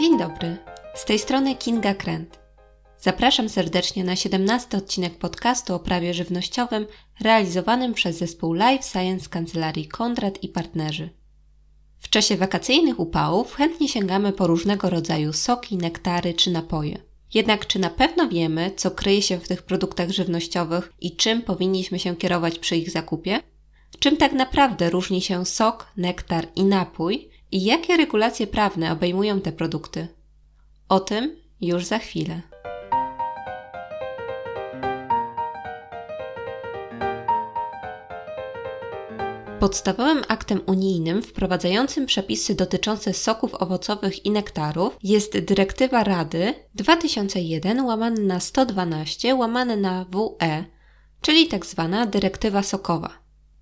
Dzień dobry, z tej strony Kinga Kręt. Zapraszam serdecznie na 17 odcinek podcastu o prawie żywnościowym realizowanym przez zespół Life Science Kancelarii Kondrat i partnerzy. W czasie wakacyjnych upałów chętnie sięgamy po różnego rodzaju soki, nektary czy napoje. Jednak czy na pewno wiemy, co kryje się w tych produktach żywnościowych i czym powinniśmy się kierować przy ich zakupie? Czym tak naprawdę różni się sok, nektar i napój i jakie regulacje prawne obejmują te produkty? O tym już za chwilę. Podstawowym aktem unijnym wprowadzającym przepisy dotyczące soków owocowych i nektarów jest dyrektywa Rady 2001 łamane na 112 łamane na WE, czyli tzw. Tak dyrektywa sokowa.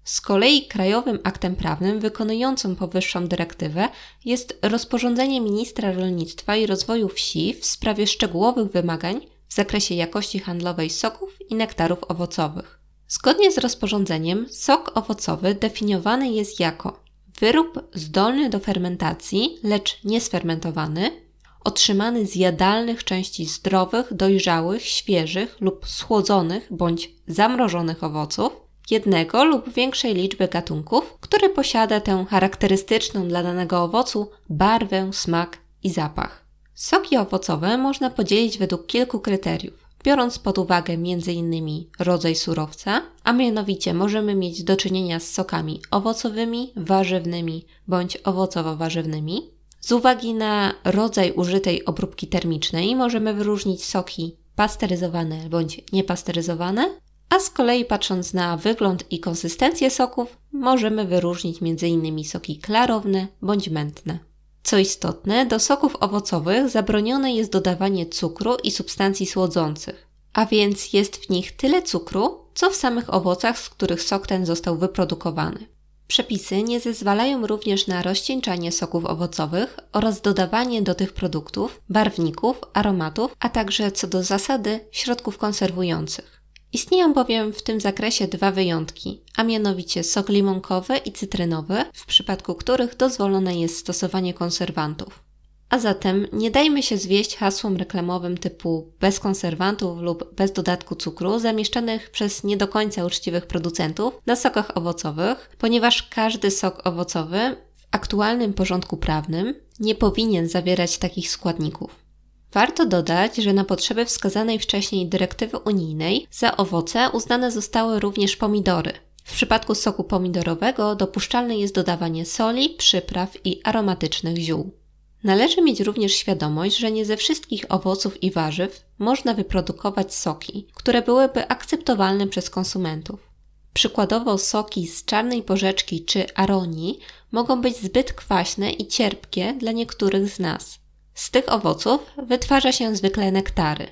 Z kolei krajowym aktem prawnym wykonującym powyższą dyrektywę jest rozporządzenie ministra rolnictwa i rozwoju wsi w sprawie szczegółowych wymagań w zakresie jakości handlowej soków i nektarów owocowych. Zgodnie z rozporządzeniem, sok owocowy definiowany jest jako wyrób zdolny do fermentacji, lecz niesfermentowany, otrzymany z jadalnych części zdrowych, dojrzałych, świeżych lub schłodzonych bądź zamrożonych owoców, jednego lub większej liczby gatunków, który posiada tę charakterystyczną dla danego owocu barwę, smak i zapach. Soki owocowe można podzielić według kilku kryteriów biorąc pod uwagę m.in. rodzaj surowca, a mianowicie możemy mieć do czynienia z sokami owocowymi, warzywnymi bądź owocowo-warzywnymi. Z uwagi na rodzaj użytej obróbki termicznej możemy wyróżnić soki pasteryzowane bądź niepasteryzowane, a z kolei patrząc na wygląd i konsystencję soków możemy wyróżnić m.in. soki klarowne bądź mętne. Co istotne, do soków owocowych zabronione jest dodawanie cukru i substancji słodzących, a więc jest w nich tyle cukru, co w samych owocach, z których sok ten został wyprodukowany. Przepisy nie zezwalają również na rozcieńczanie soków owocowych oraz dodawanie do tych produktów barwników, aromatów, a także co do zasady środków konserwujących. Istnieją bowiem w tym zakresie dwa wyjątki, a mianowicie sok limonkowy i cytrynowy, w przypadku których dozwolone jest stosowanie konserwantów. A zatem nie dajmy się zwieść hasłom reklamowym typu bez konserwantów lub bez dodatku cukru zamieszczanych przez nie do końca uczciwych producentów na sokach owocowych, ponieważ każdy sok owocowy w aktualnym porządku prawnym nie powinien zawierać takich składników. Warto dodać, że na potrzeby wskazanej wcześniej dyrektywy unijnej za owoce uznane zostały również pomidory. W przypadku soku pomidorowego dopuszczalne jest dodawanie soli, przypraw i aromatycznych ziół. Należy mieć również świadomość, że nie ze wszystkich owoców i warzyw można wyprodukować soki, które byłyby akceptowalne przez konsumentów. Przykładowo soki z czarnej porzeczki czy aronii mogą być zbyt kwaśne i cierpkie dla niektórych z nas. Z tych owoców wytwarza się zwykle nektary.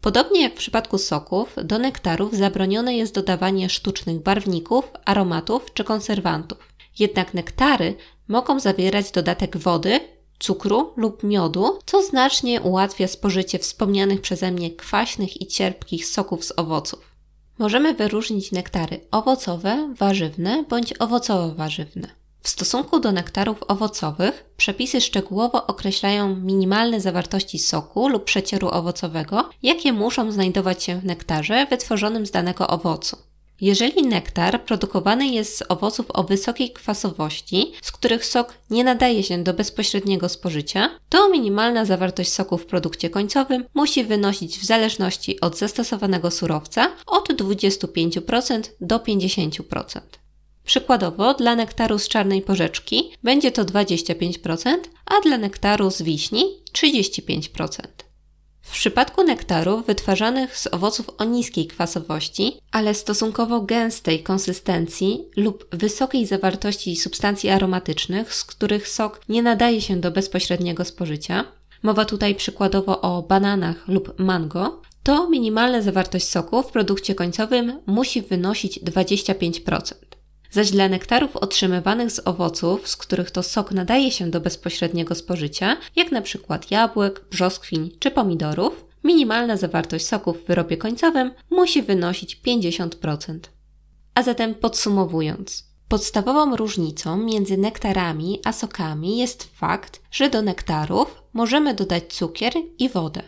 Podobnie jak w przypadku soków, do nektarów zabronione jest dodawanie sztucznych barwników, aromatów czy konserwantów. Jednak nektary mogą zawierać dodatek wody, cukru lub miodu, co znacznie ułatwia spożycie wspomnianych przeze mnie kwaśnych i cierpkich soków z owoców. Możemy wyróżnić nektary owocowe, warzywne bądź owocowo-warzywne. W stosunku do nektarów owocowych przepisy szczegółowo określają minimalne zawartości soku lub przecieru owocowego, jakie muszą znajdować się w nektarze wytworzonym z danego owocu. Jeżeli nektar produkowany jest z owoców o wysokiej kwasowości, z których sok nie nadaje się do bezpośredniego spożycia, to minimalna zawartość soku w produkcie końcowym musi wynosić w zależności od zastosowanego surowca od 25% do 50%. Przykładowo dla nektaru z czarnej porzeczki będzie to 25%, a dla nektaru z wiśni 35%. W przypadku nektarów wytwarzanych z owoców o niskiej kwasowości, ale stosunkowo gęstej konsystencji lub wysokiej zawartości substancji aromatycznych, z których sok nie nadaje się do bezpośredniego spożycia, mowa tutaj przykładowo o bananach lub mango, to minimalna zawartość soku w produkcie końcowym musi wynosić 25% zaś dla nektarów otrzymywanych z owoców, z których to sok nadaje się do bezpośredniego spożycia, jak na przykład jabłek, brzoskwiń czy pomidorów, minimalna zawartość soku w wyrobie końcowym musi wynosić 50%. A zatem podsumowując, Podstawową różnicą między nektarami a sokami jest fakt, że do nektarów możemy dodać cukier i wodę.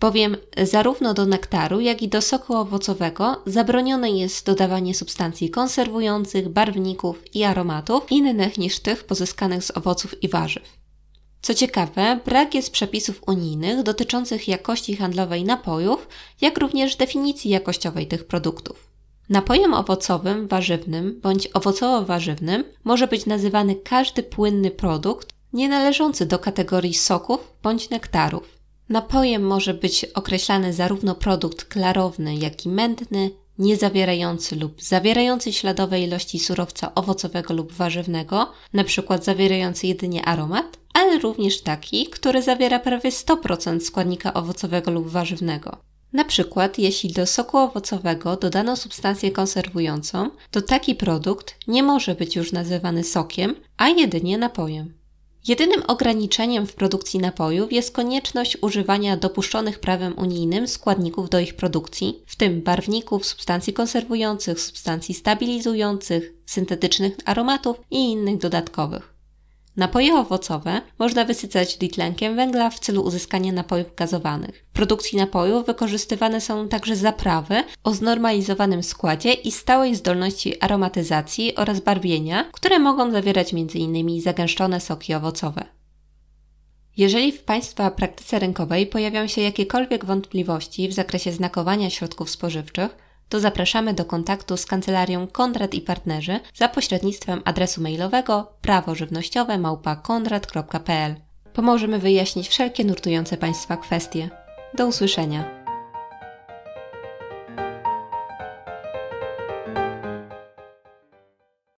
Bowiem zarówno do nektaru, jak i do soku owocowego zabronione jest dodawanie substancji konserwujących, barwników i aromatów innych niż tych pozyskanych z owoców i warzyw. Co ciekawe, brak jest przepisów unijnych dotyczących jakości handlowej napojów, jak również definicji jakościowej tych produktów. Napojem owocowym, warzywnym bądź owocowo-warzywnym może być nazywany każdy płynny produkt nie należący do kategorii soków bądź nektarów. Napojem może być określany zarówno produkt klarowny, jak i mętny, niezawierający lub zawierający śladowe ilości surowca owocowego lub warzywnego, np. zawierający jedynie aromat, ale również taki, który zawiera prawie 100% składnika owocowego lub warzywnego. Na przykład, jeśli do soku owocowego dodano substancję konserwującą, to taki produkt nie może być już nazywany sokiem, a jedynie napojem. Jedynym ograniczeniem w produkcji napojów jest konieczność używania dopuszczonych prawem unijnym składników do ich produkcji, w tym barwników, substancji konserwujących, substancji stabilizujących, syntetycznych aromatów i innych dodatkowych. Napoje owocowe można wysycać dwutlenkiem węgla w celu uzyskania napojów gazowanych. W produkcji napojów wykorzystywane są także zaprawy o znormalizowanym składzie i stałej zdolności aromatyzacji oraz barwienia, które mogą zawierać m.in. zagęszczone soki owocowe. Jeżeli w Państwa praktyce rynkowej pojawią się jakiekolwiek wątpliwości w zakresie znakowania środków spożywczych, to zapraszamy do kontaktu z kancelarią Kondrat i Partnerzy za pośrednictwem adresu mailowego prawożywnościowe małpa.kondrat.pl. Pomożemy wyjaśnić wszelkie nurtujące Państwa kwestie. Do usłyszenia.